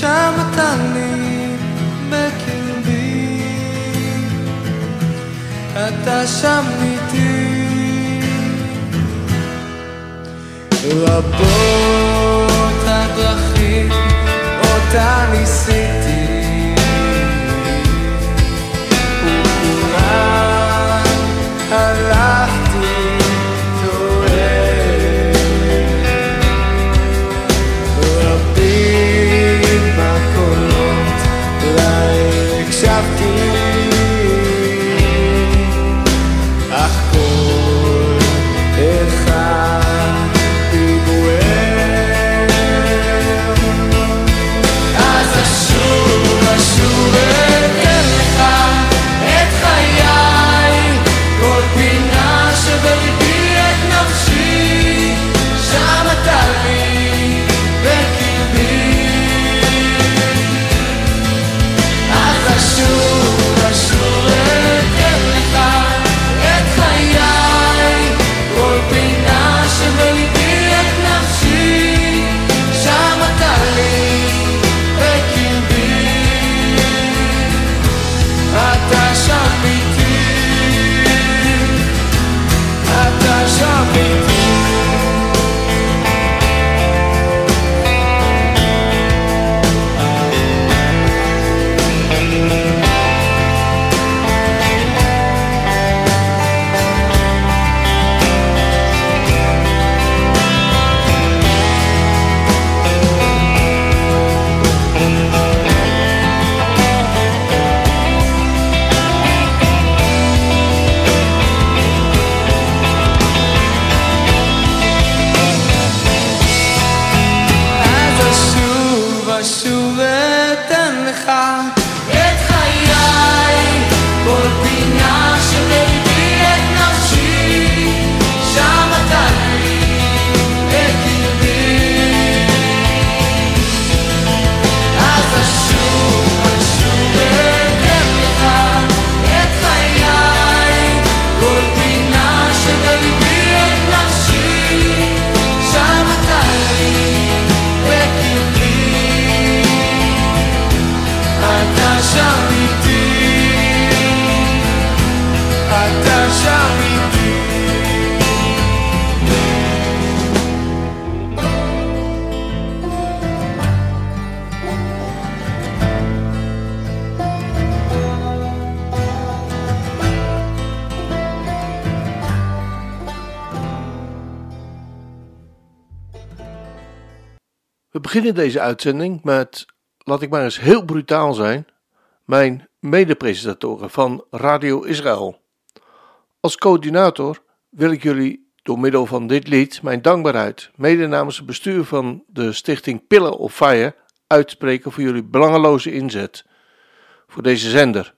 שם אתה לי בקרבי. אתה שם איתי. רבות הדרכים אותה ניסיתי, וכולן I've deemed. Beginnen deze uitzending met, laat ik maar eens heel brutaal zijn, mijn medepresentatoren van Radio Israël. Als coördinator wil ik jullie door middel van dit lied mijn dankbaarheid, mede namens het bestuur van de stichting Pillar of Fire, uitspreken voor jullie belangeloze inzet voor deze zender.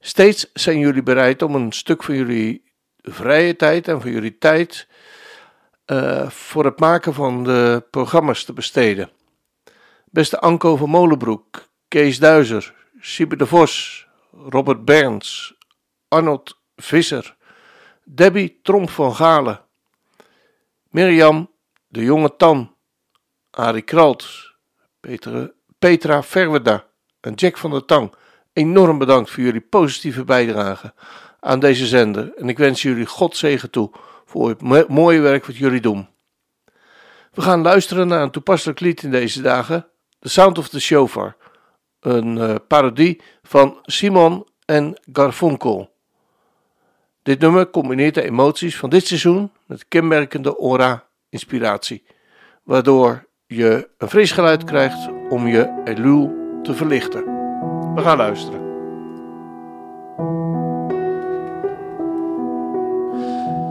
Steeds zijn jullie bereid om een stuk van jullie vrije tijd en van jullie tijd eh, voor het maken van de programma's te besteden. Beste Anko van Molenbroek, Kees Duizer, Siebe de Vos, Robert Berns, Arnold Visser, Debbie Tromp van Galen, Mirjam de Jonge Tan, Arie Kralt, Petra, Petra Verweda en Jack van der Tang. Enorm bedankt voor jullie positieve bijdrage aan deze zender en ik wens jullie God zegen toe voor het mo- mooie werk wat jullie doen. We gaan luisteren naar een toepasselijk lied in deze dagen The Sound of the Shofar, een eh, parodie van Simon en Garfunkel. Dit nummer combineert de emoties van dit seizoen met kenmerkende aura-inspiratie, waardoor je een fris geluid krijgt om je Elul te verlichten. We gaan luisteren.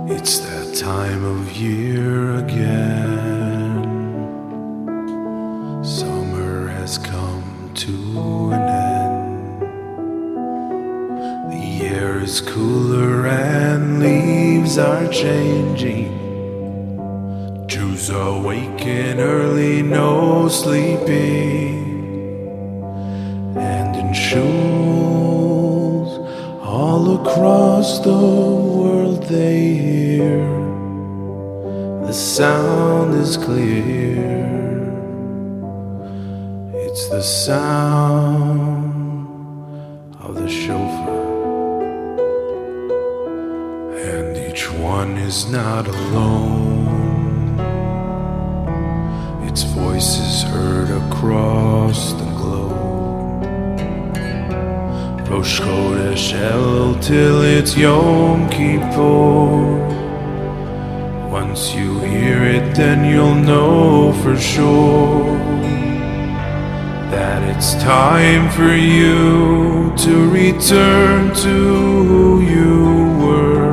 It's time of year again. Summer has come to an end. The air is cooler and leaves are changing. Jews awaken early, no sleeping. And in shuls all across the world they hear sound is clear. It's the sound of the shofar. And each one is not alone. Its voice is heard across the globe. Rosh Chodesh till it's Yom Kippur. Once you hear it, then you'll know for sure that it's time for you to return to who you were.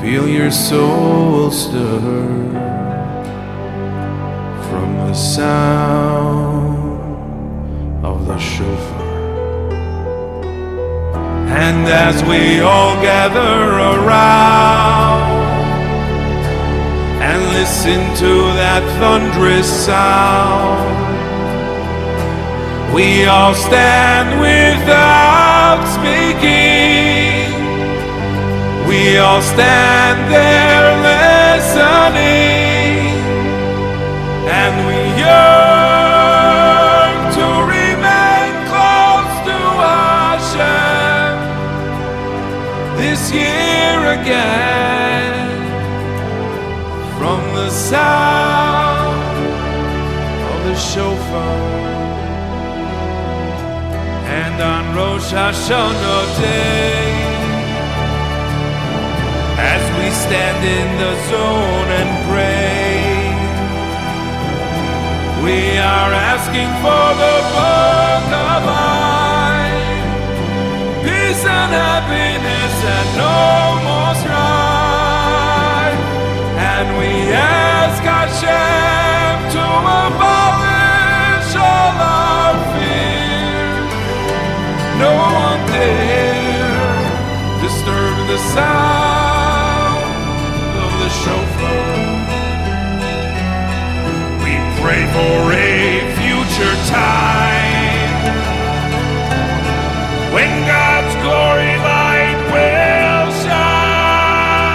Feel your soul stir from the sound of the shofar. And as we all gather around listen to that thunderous sound, we all stand without speaking. We all stand there listening, and we yearn Hashanah day. As we stand in the zone and pray we are asking for the book of life. Peace and happiness and no more strife. And we ask Hashem to abolish No one dare disturb the sound of the shofar. We pray for a future time when God's glory light will shine,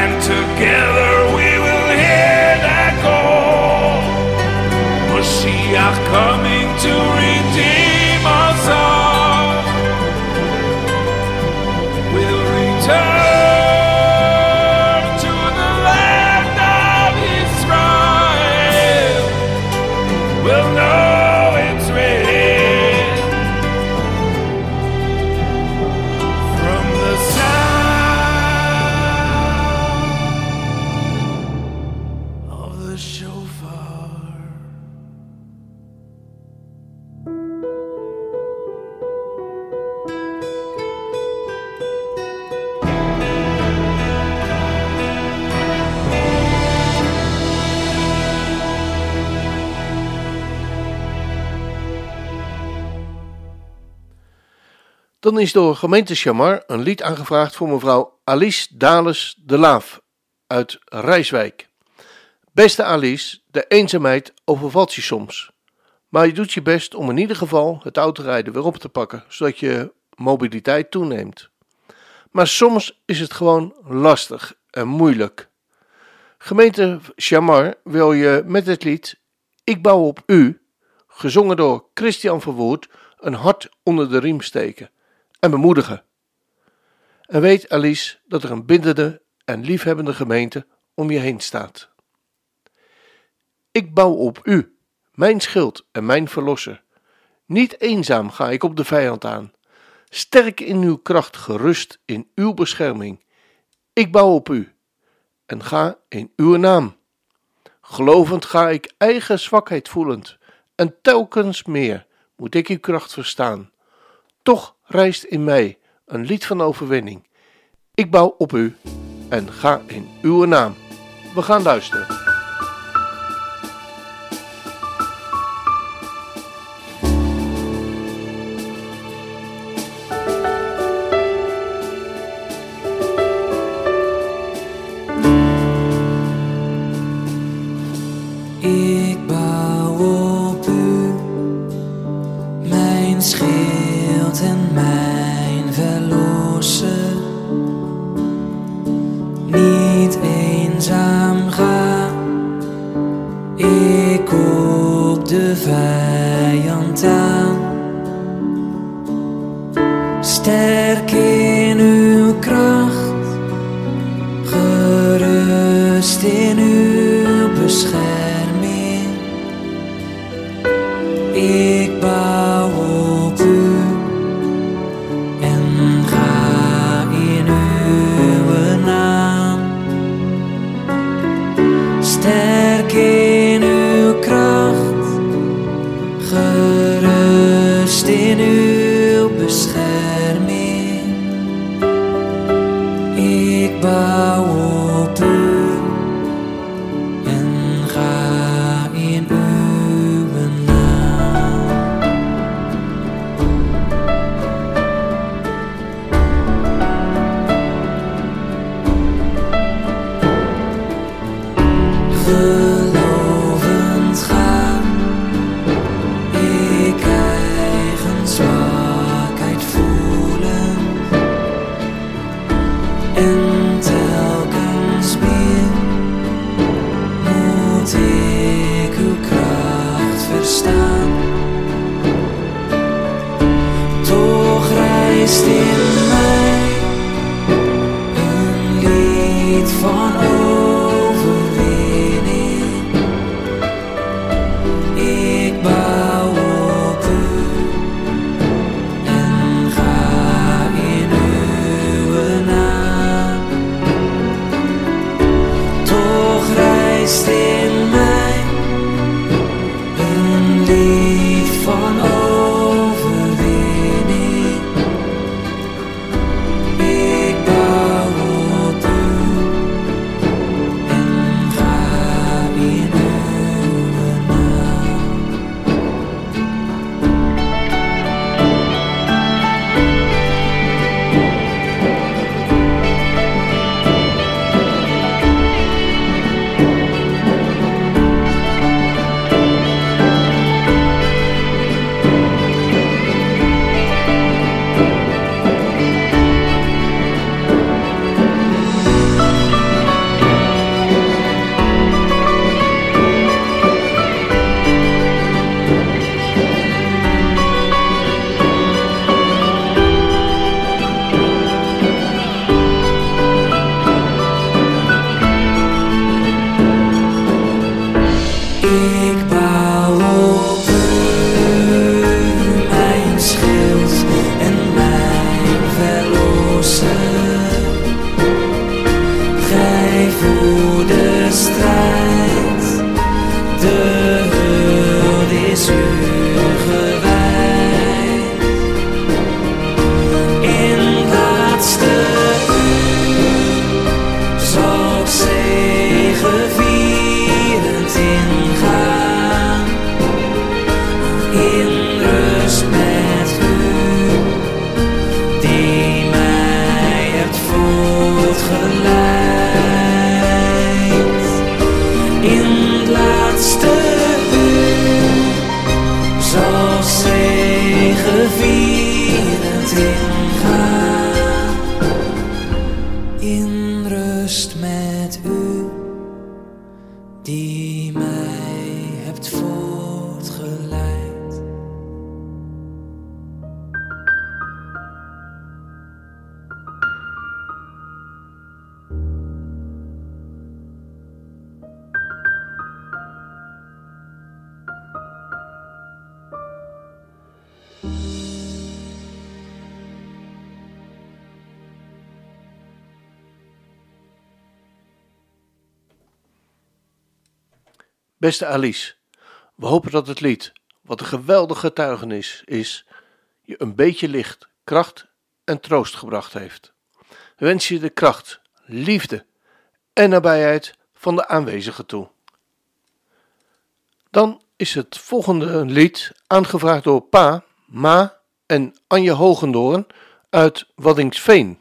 and together we will hear that call. Mashiach coming Dan is door gemeente Chamar een lied aangevraagd voor mevrouw Alice Dales de Laaf uit Rijswijk. Beste Alice, de eenzaamheid overvalt je soms. Maar je doet je best om in ieder geval het autorijden weer op te pakken, zodat je mobiliteit toeneemt. Maar soms is het gewoon lastig en moeilijk. Gemeente Chamar wil je met het lied Ik bouw op u, gezongen door Christian Verwoerd, een hart onder de riem steken en bemoedigen. En weet Alice dat er een bindende en liefhebbende gemeente om je heen staat. Ik bouw op u, mijn schild en mijn verlosser. Niet eenzaam ga ik op de vijand aan. Sterk in uw kracht, gerust in uw bescherming. Ik bouw op u en ga in uw naam. Gelovend ga ik eigen zwakheid voelend, en telkens meer moet ik uw kracht verstaan. Toch rijst in mij een lied van overwinning. Ik bouw op u en ga in uw naam. We gaan luisteren. En mijn verlosser. Toch zal zegevierend ingaan. Beste Alice, we hopen dat het lied, wat een geweldige getuigenis is, je een beetje licht, kracht en troost gebracht heeft. We wensen je de kracht, liefde en nabijheid van de aanwezigen toe. Dan is het volgende lied aangevraagd door Pa, Ma en Anje Hogendoorn uit Waddingsveen.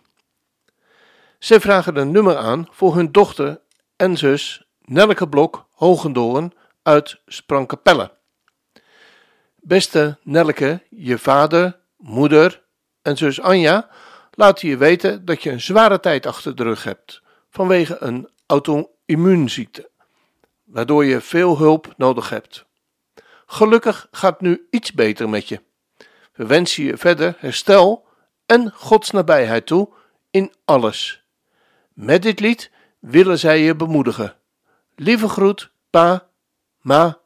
Zij vragen een nummer aan voor hun dochter en zus Nelke Blok Hogendoorn uit Sprankapelle. Beste Nelke, je vader, moeder en zus Anja laten je weten dat je een zware tijd achter de rug hebt vanwege een auto-immuunziekte, waardoor je veel hulp nodig hebt. Gelukkig gaat nu iets beter met je. We wensen je verder herstel en Gods nabijheid toe in alles. Met dit lied willen zij je bemoedigen. Lieve groet, pa, ma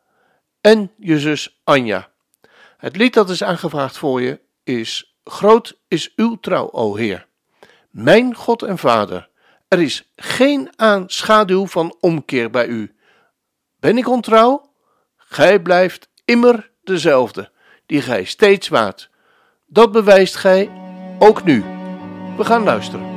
en je zus Anja. Het lied dat is aangevraagd voor je is Groot is uw trouw, o Heer. Mijn God en Vader, er is geen aanschaduw van omkeer bij u. Ben ik ontrouw? Gij blijft immer dezelfde, die gij steeds waart. Dat bewijst gij ook nu. We gaan luisteren.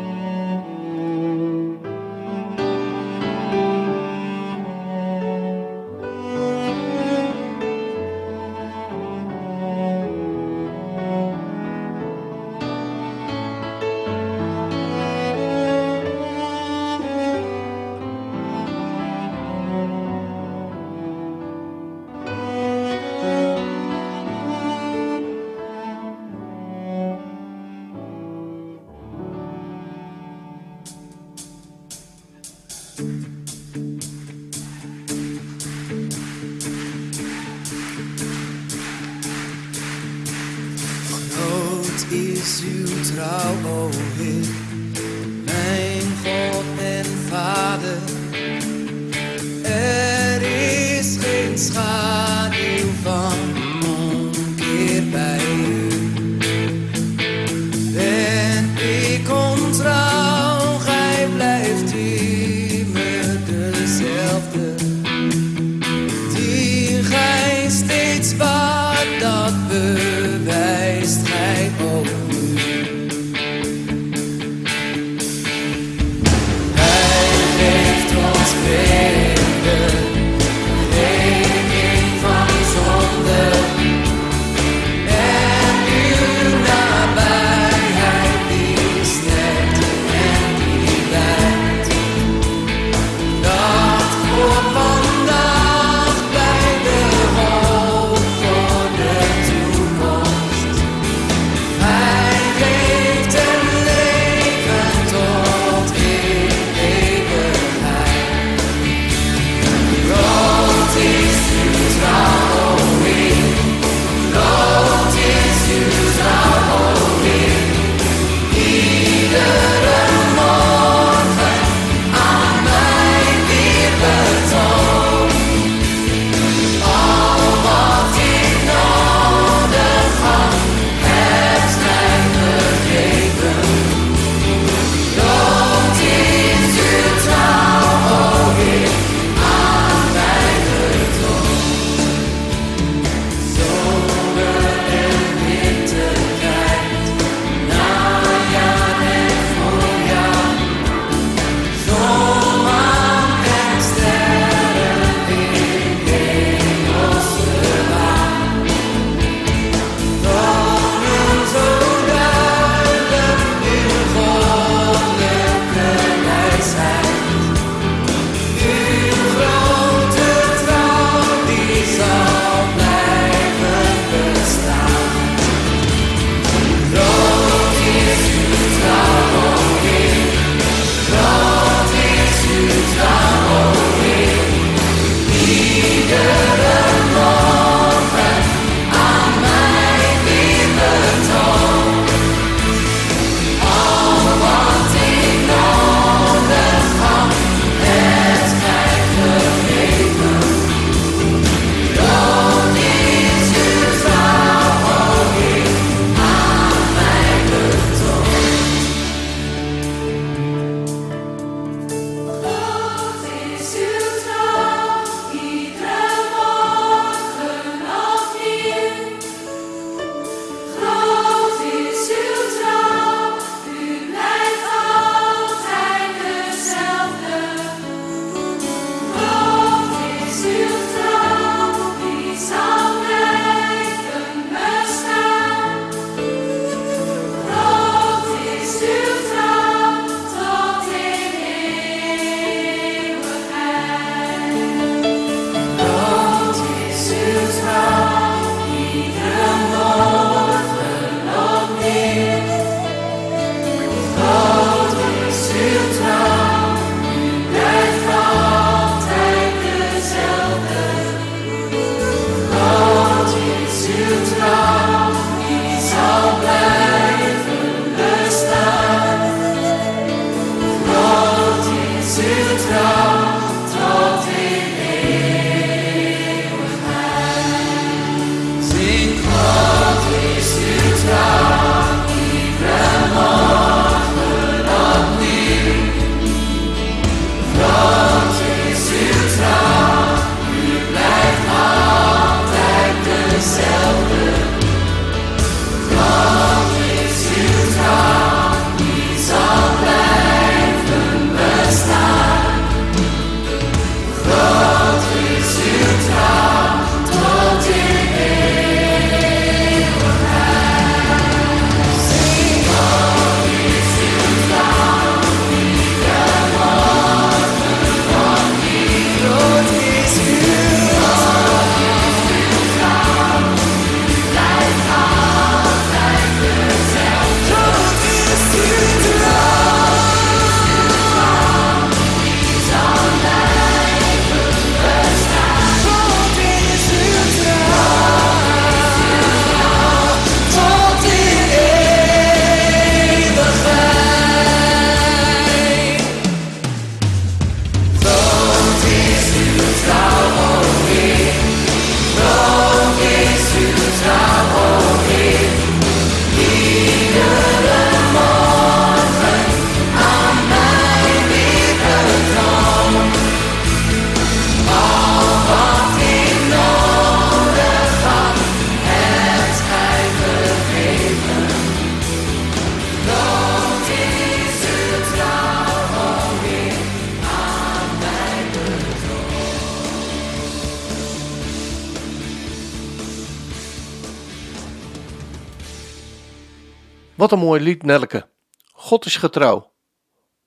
Wat een mooi lied, Nelke. God is getrouw.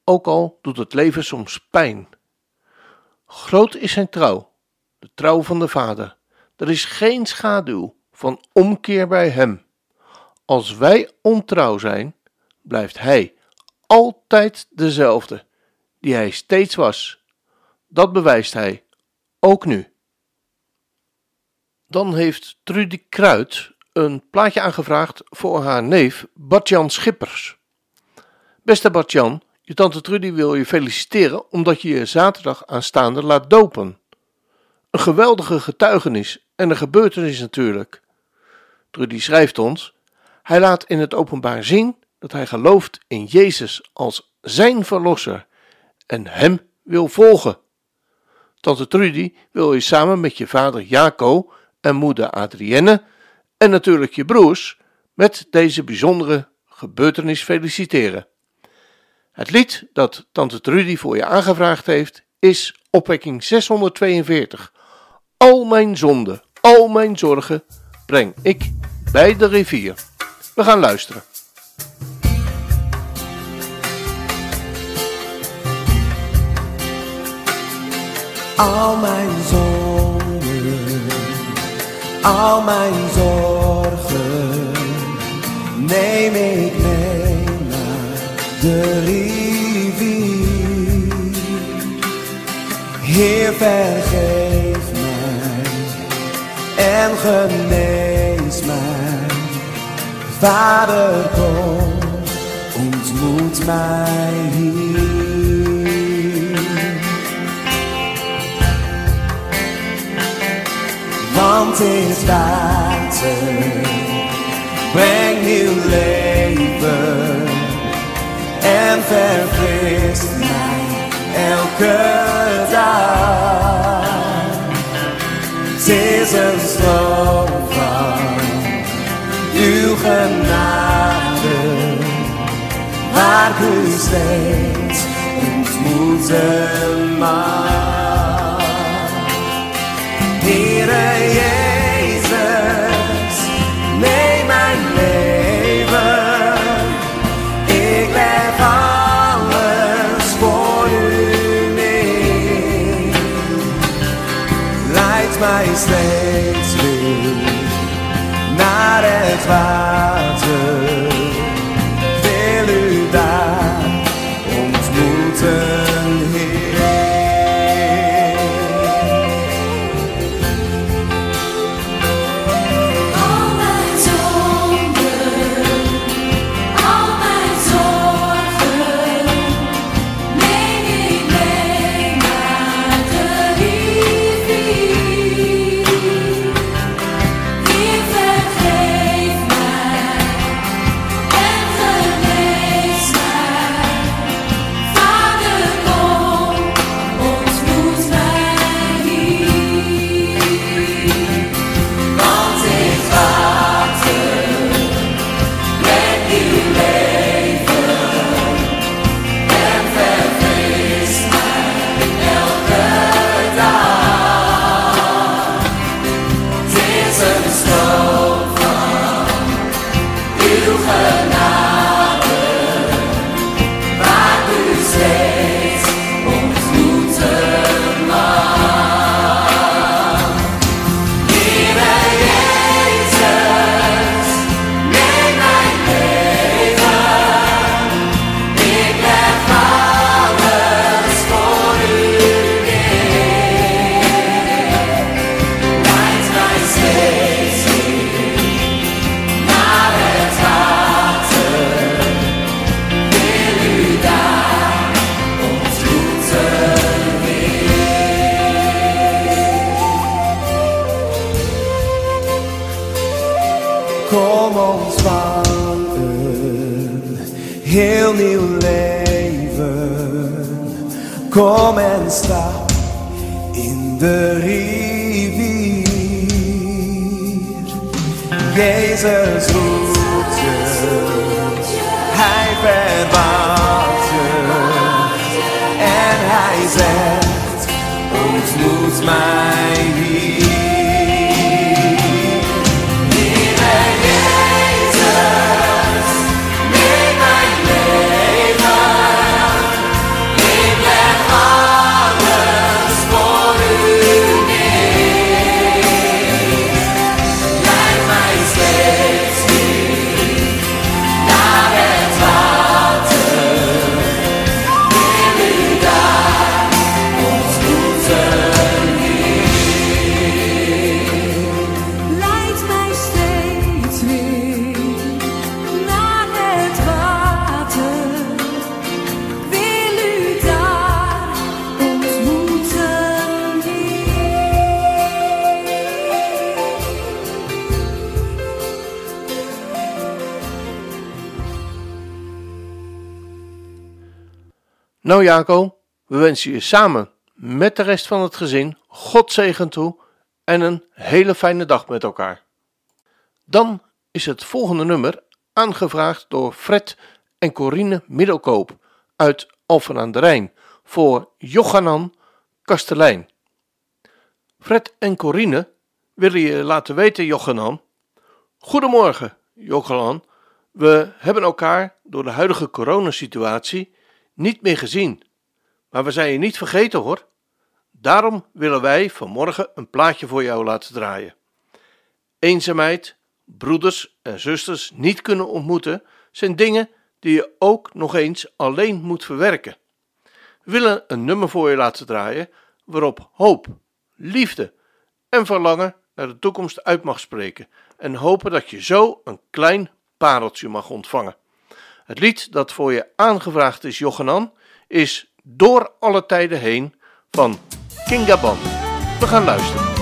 Ook al doet het leven soms pijn. Groot is zijn trouw, de trouw van de Vader. Er is geen schaduw van omkeer bij hem. Als wij ontrouw zijn, blijft hij altijd dezelfde, die hij steeds was. Dat bewijst hij, ook nu. Dan heeft Trudy Kruid een plaatje aangevraagd voor haar neef Bartjan Schippers. Beste Bartjan, je tante Trudy wil je feliciteren omdat je je zaterdag aanstaande laat dopen. Een geweldige getuigenis en een gebeurtenis natuurlijk. Trudy schrijft ons: Hij laat in het openbaar zien dat hij gelooft in Jezus als zijn verlosser en hem wil volgen. Tante Trudy wil je samen met je vader Jaco en moeder Adrienne en natuurlijk je broers met deze bijzondere gebeurtenis feliciteren. Het lied dat tante Trudy voor je aangevraagd heeft is opwekking 642. Al mijn zonden, al mijn zorgen breng ik bij de rivier. We gaan luisteren. Al mijn zonden, al mijn zorgen neem ik mee naar de rivier. Heer, vergeef mij en genees mij. Vader, kom, ontmoet mij hier. Want is water, breng nieuw leven en verfrist mij elke dag. Het is een stroom van uw genade, waar u steeds ontmoeten mag. Heere Jezus, neem mijn leven. Ik leg alles voor u neer. Leid mij steeds weer naar het water. Kom ontvang heel nieuw leven. Kom en stap in de rivier. Jezus roept je, hij verwacht je. En hij zegt, ontmoet mij hier. Nou Jaco, we wensen je samen met de rest van het gezin God zegen toe en een hele fijne dag met elkaar. Dan is het volgende nummer aangevraagd door Fred en Corine Middelkoop uit Alphen aan de Rijn voor Jochanan Kastelein. Fred en Corine willen je laten weten, Jochanan. Goedemorgen, Jochanan. We hebben elkaar door de huidige coronasituatie niet meer gezien, maar we zijn je niet vergeten hoor. Daarom willen wij vanmorgen een plaatje voor jou laten draaien. Eenzaamheid, broeders en zusters niet kunnen ontmoeten, zijn dingen die je ook nog eens alleen moet verwerken. We willen een nummer voor je laten draaien waarop hoop, liefde en verlangen naar de toekomst uit mag spreken en hopen dat je zo een klein pareltje mag ontvangen. Het lied dat voor je aangevraagd is, Jochenan, is Door alle tijden heen van Kingaban. We gaan luisteren.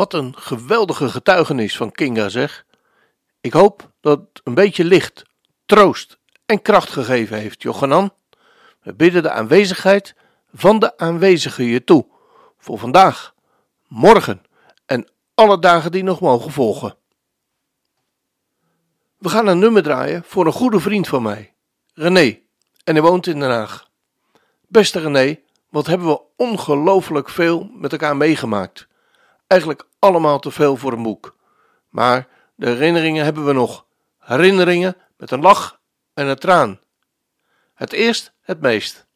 Wat een geweldige getuigenis van Kinga zeg. Ik hoop dat het een beetje licht, troost en kracht gegeven heeft, Jochanan. We bidden de aanwezigheid van de aanwezigen je toe. Voor vandaag, morgen en alle dagen die nog mogen volgen. We gaan een nummer draaien voor een goede vriend van mij, René, en hij woont in Den Haag. Beste René, wat hebben we ongelooflijk veel met elkaar meegemaakt. eigenlijk allemaal te veel voor een boek. Maar de herinneringen hebben we nog. Herinneringen met een lach en een traan. Het eerst het meest.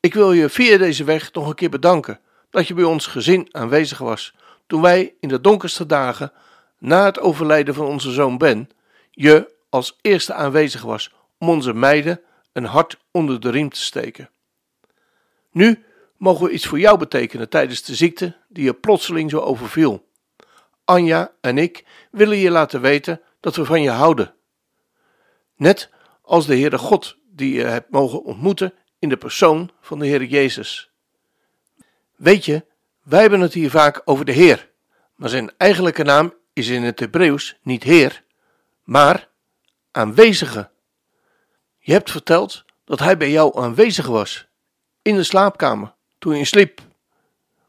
Ik wil je via deze weg nog een keer bedanken dat je bij ons gezin aanwezig was toen wij in de donkerste dagen na het overlijden van onze zoon Ben je als eerste aanwezig was om onze meiden een hart onder de riem te steken. Nu mogen we iets voor jou betekenen tijdens de ziekte die je plotseling zo overviel. Anja en ik willen je laten weten dat we van je houden. Net als de Heere God die je hebt mogen ontmoeten in de persoon van de Heer Jezus. Weet je, wij hebben het hier vaak over de Heer, maar zijn eigenlijke naam is in het Hebreeuws niet Heer, maar aanwezige. Je hebt verteld dat hij bij jou aanwezig was, in de slaapkamer, toen je sliep.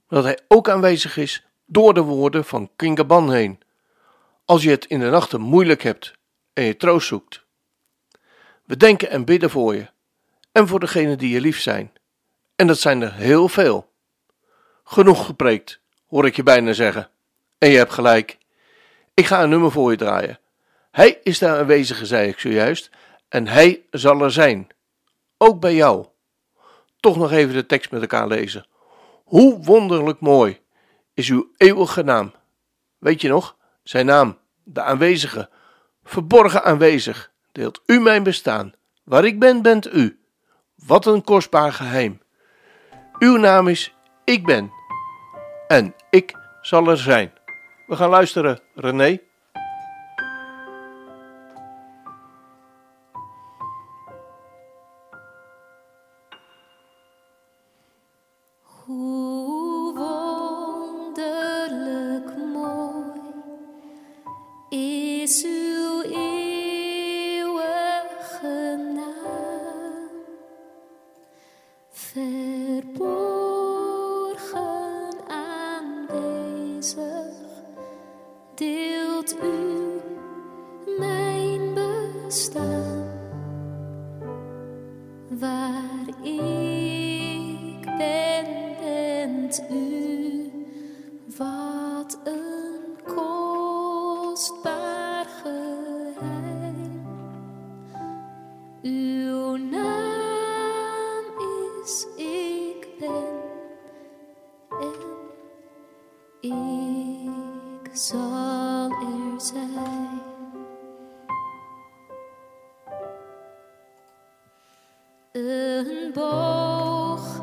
Dat hij ook aanwezig is door de woorden van Kingaban heen, als je het in de nachten moeilijk hebt en je troost zoekt. We denken en bidden voor je en voor degenen die je lief zijn. En dat zijn er heel veel. Genoeg gepreekt, hoor ik je bijna zeggen. En je hebt gelijk. Ik ga een nummer voor je draaien. Hij is daar aanwezig, zei ik zojuist, en hij zal er zijn. Ook bij jou. Toch nog even de tekst met elkaar lezen. Hoe wonderlijk mooi is uw eeuwige naam. Weet je nog? Zijn naam, de aanwezige, verborgen aanwezig, deelt u mijn bestaan. Waar ik ben, bent u. Wat een kostbaar geheim. Uw naam is Ik ben. En ik zal er zijn. We gaan luisteren, René. Een boog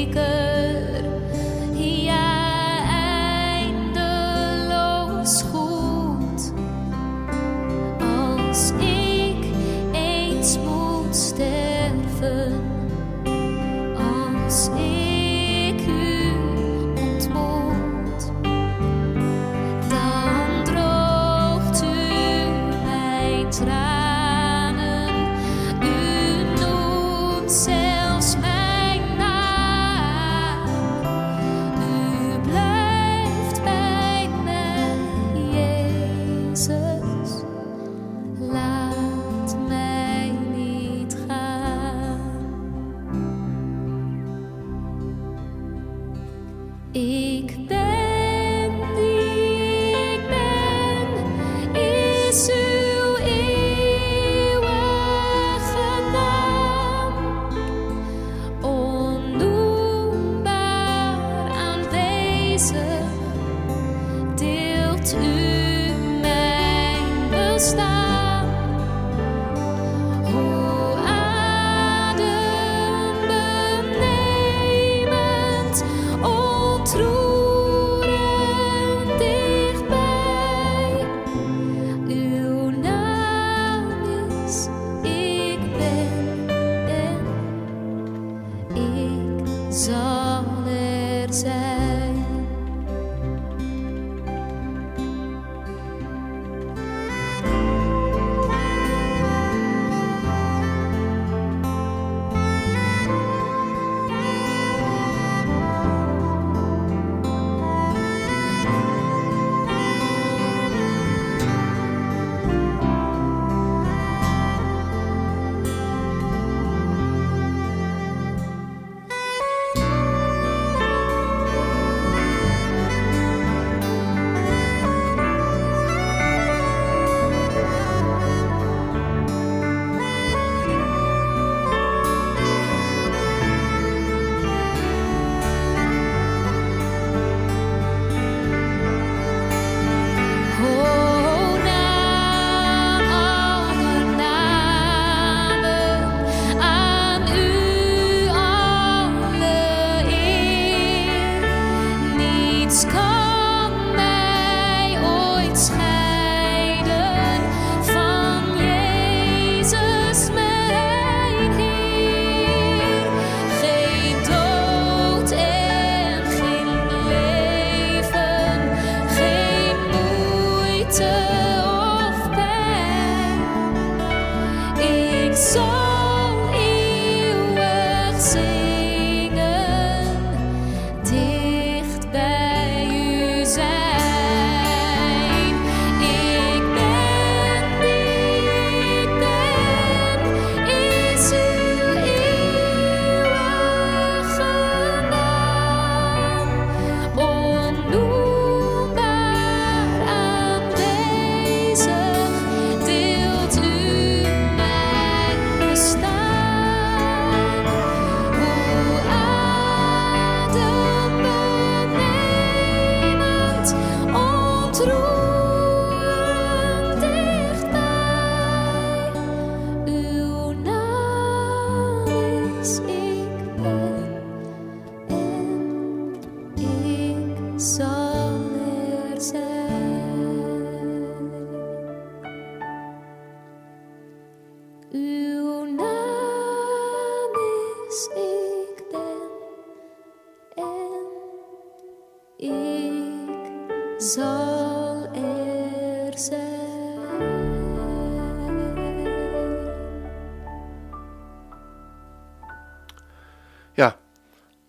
speaker.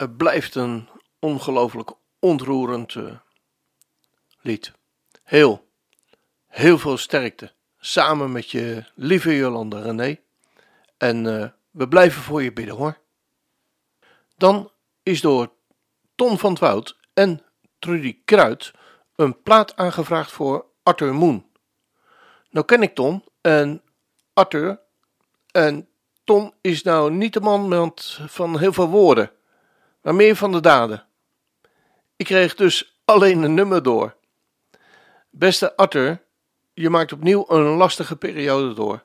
Het blijft een ongelooflijk ontroerend eh, lied. Heel, heel veel sterkte. Samen met je lieve Jolanda René. En eh, we blijven voor je bidden hoor. Dan is door Ton van het Woud en Trudy Kruid een plaat aangevraagd voor Arthur Moon. Nou ken ik Ton en Arthur en Ton is nou niet de man van heel veel woorden, maar meer van de daden. Ik kreeg dus alleen een nummer door. Beste Arthur, je maakt opnieuw een lastige periode door,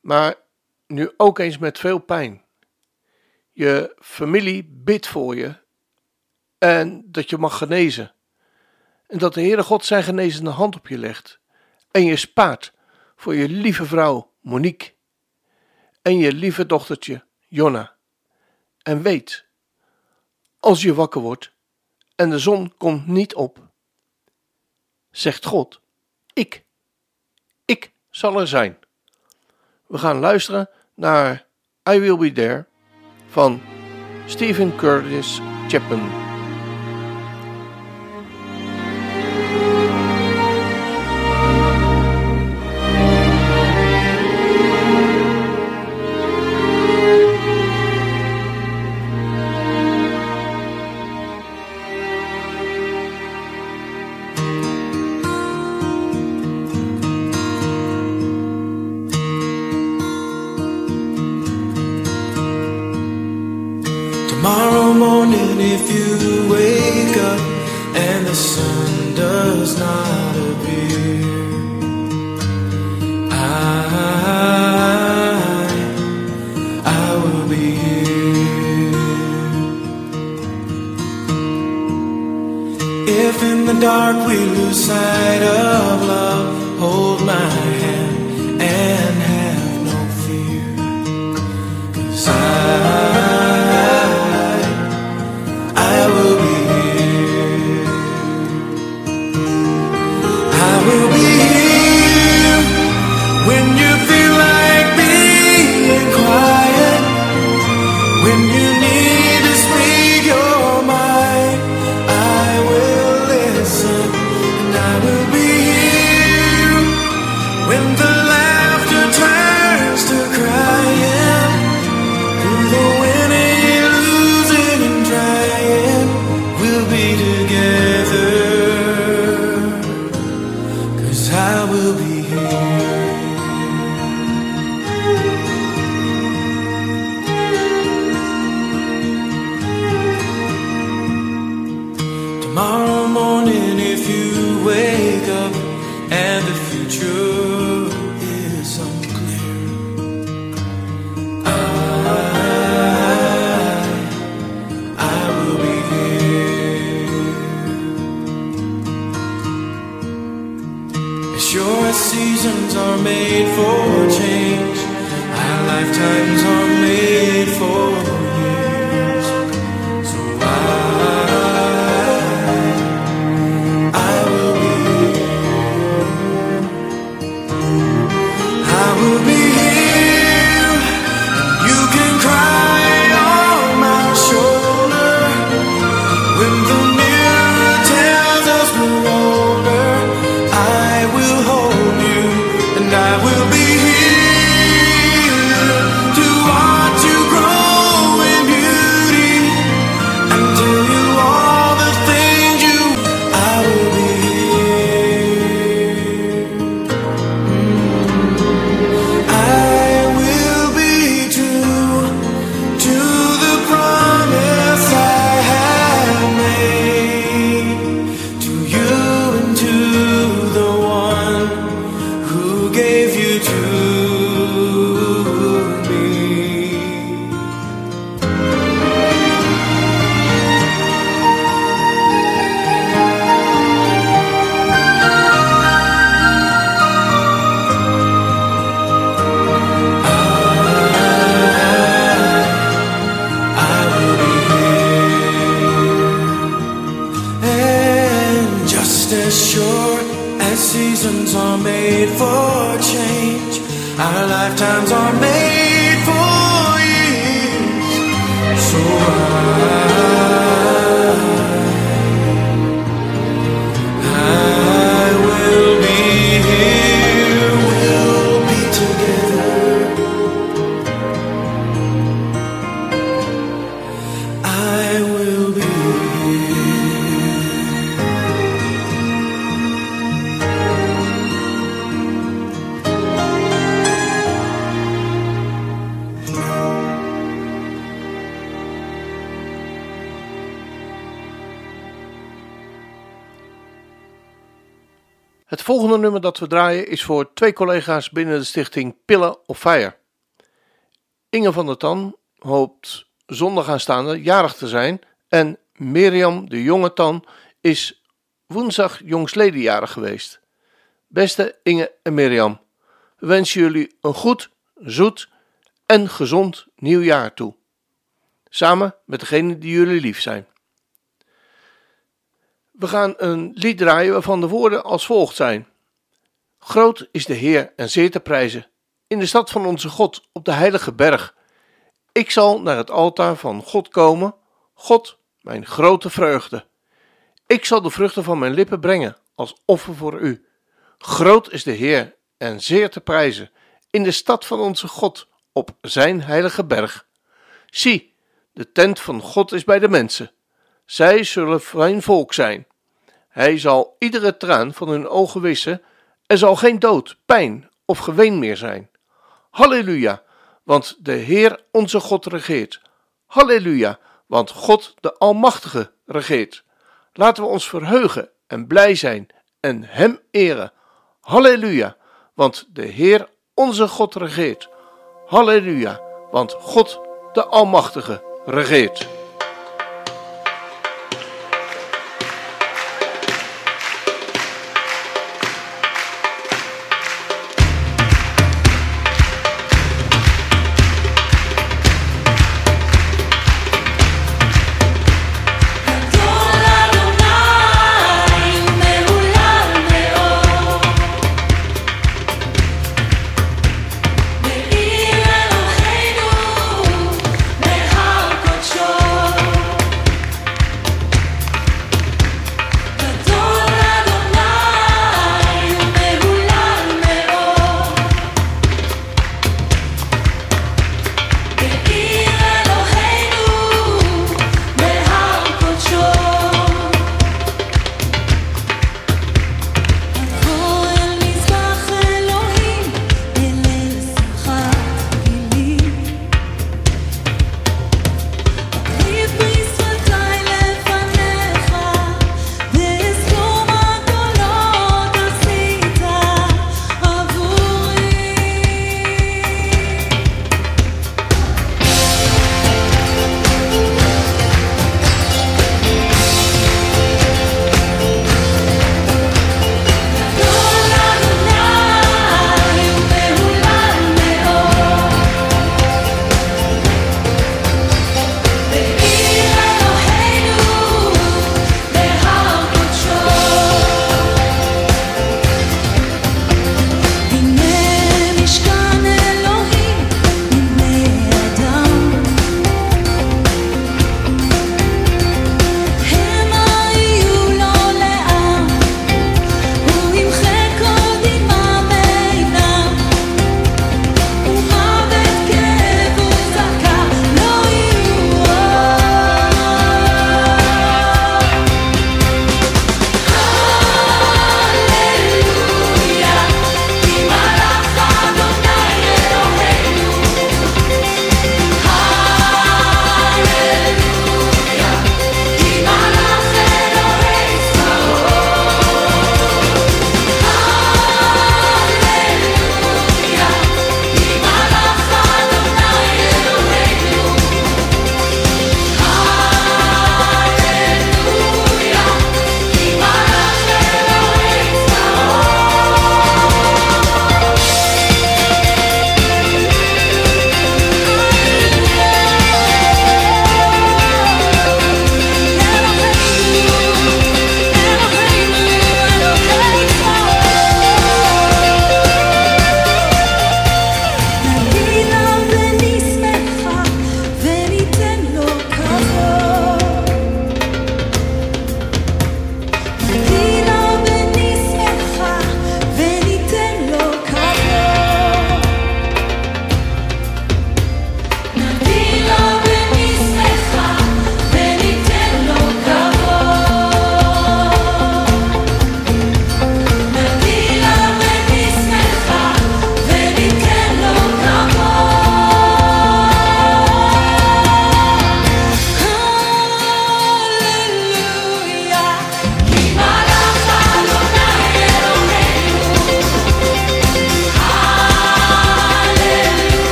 maar nu ook eens met veel pijn. Je familie bidt voor je en dat je mag genezen. En dat de Heere God zijn genezende hand op je legt. En je spaart voor je lieve vrouw Monique en je lieve dochtertje Jonna. En weet, als je wakker wordt en de zon komt niet op, zegt God, ik, ik zal er zijn. We gaan luisteren naar I Will Be There van Stephen Curtis Chapman. Dat we draaien is voor twee collega's binnen de stichting Pillen of Fire. Inge van der Tan hoopt zondag aanstaande jarig te zijn en Mirjam de Jonge Tan is woensdag jongsleden jarig geweest. Beste Inge en Mirjam, we wensen jullie een goed, zoet en gezond nieuw jaar toe. Samen met degenen die jullie lief zijn. We gaan een lied draaien waarvan de woorden als volgt zijn. Groot is de Heer en zeer te prijzen, in de stad van onze God, op de heilige berg. Ik zal naar het altaar van God komen, God, mijn grote vreugde. Ik zal de vruchten van mijn lippen brengen als offer voor u. Groot is de Heer en zeer te prijzen, in de stad van onze God, op zijn heilige berg. Zie, de tent van God is bij de mensen. Zij zullen zijn volk zijn. Hij zal iedere traan van hun ogen wissen. Er zal geen dood, pijn of geween meer zijn. Halleluja, want de Heer onze God regeert. Halleluja, want God de Almachtige regeert. Laten we ons verheugen en blij zijn en Hem eren. Halleluja, want de Heer onze God regeert. Halleluja, want God de Almachtige regeert.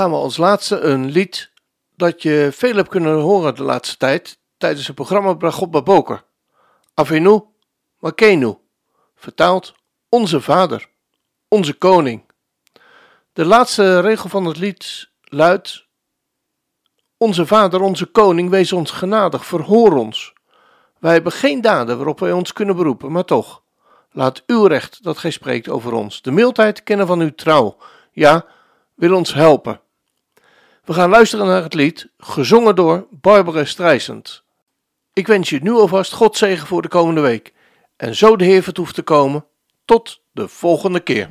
Gaan we als laatste een lied dat je veel hebt kunnen horen de laatste tijd tijdens het programma Bragot Baboker. Avenu Makenu, vertaald Onze Vader, Onze Koning. De laatste regel van het lied luidt: Onze Vader, onze Koning, wees ons genadig, verhoor ons. Wij hebben geen daden waarop wij ons kunnen beroepen, maar toch, laat uw recht dat gij spreekt over ons, de mildheid kennen van uw trouw, ja, wil ons helpen. We gaan luisteren naar het lied, gezongen door Barbara Streisand. Ik wens je nu alvast God zegen voor de komende week. En zo de Heer vertoeft te komen, tot de volgende keer.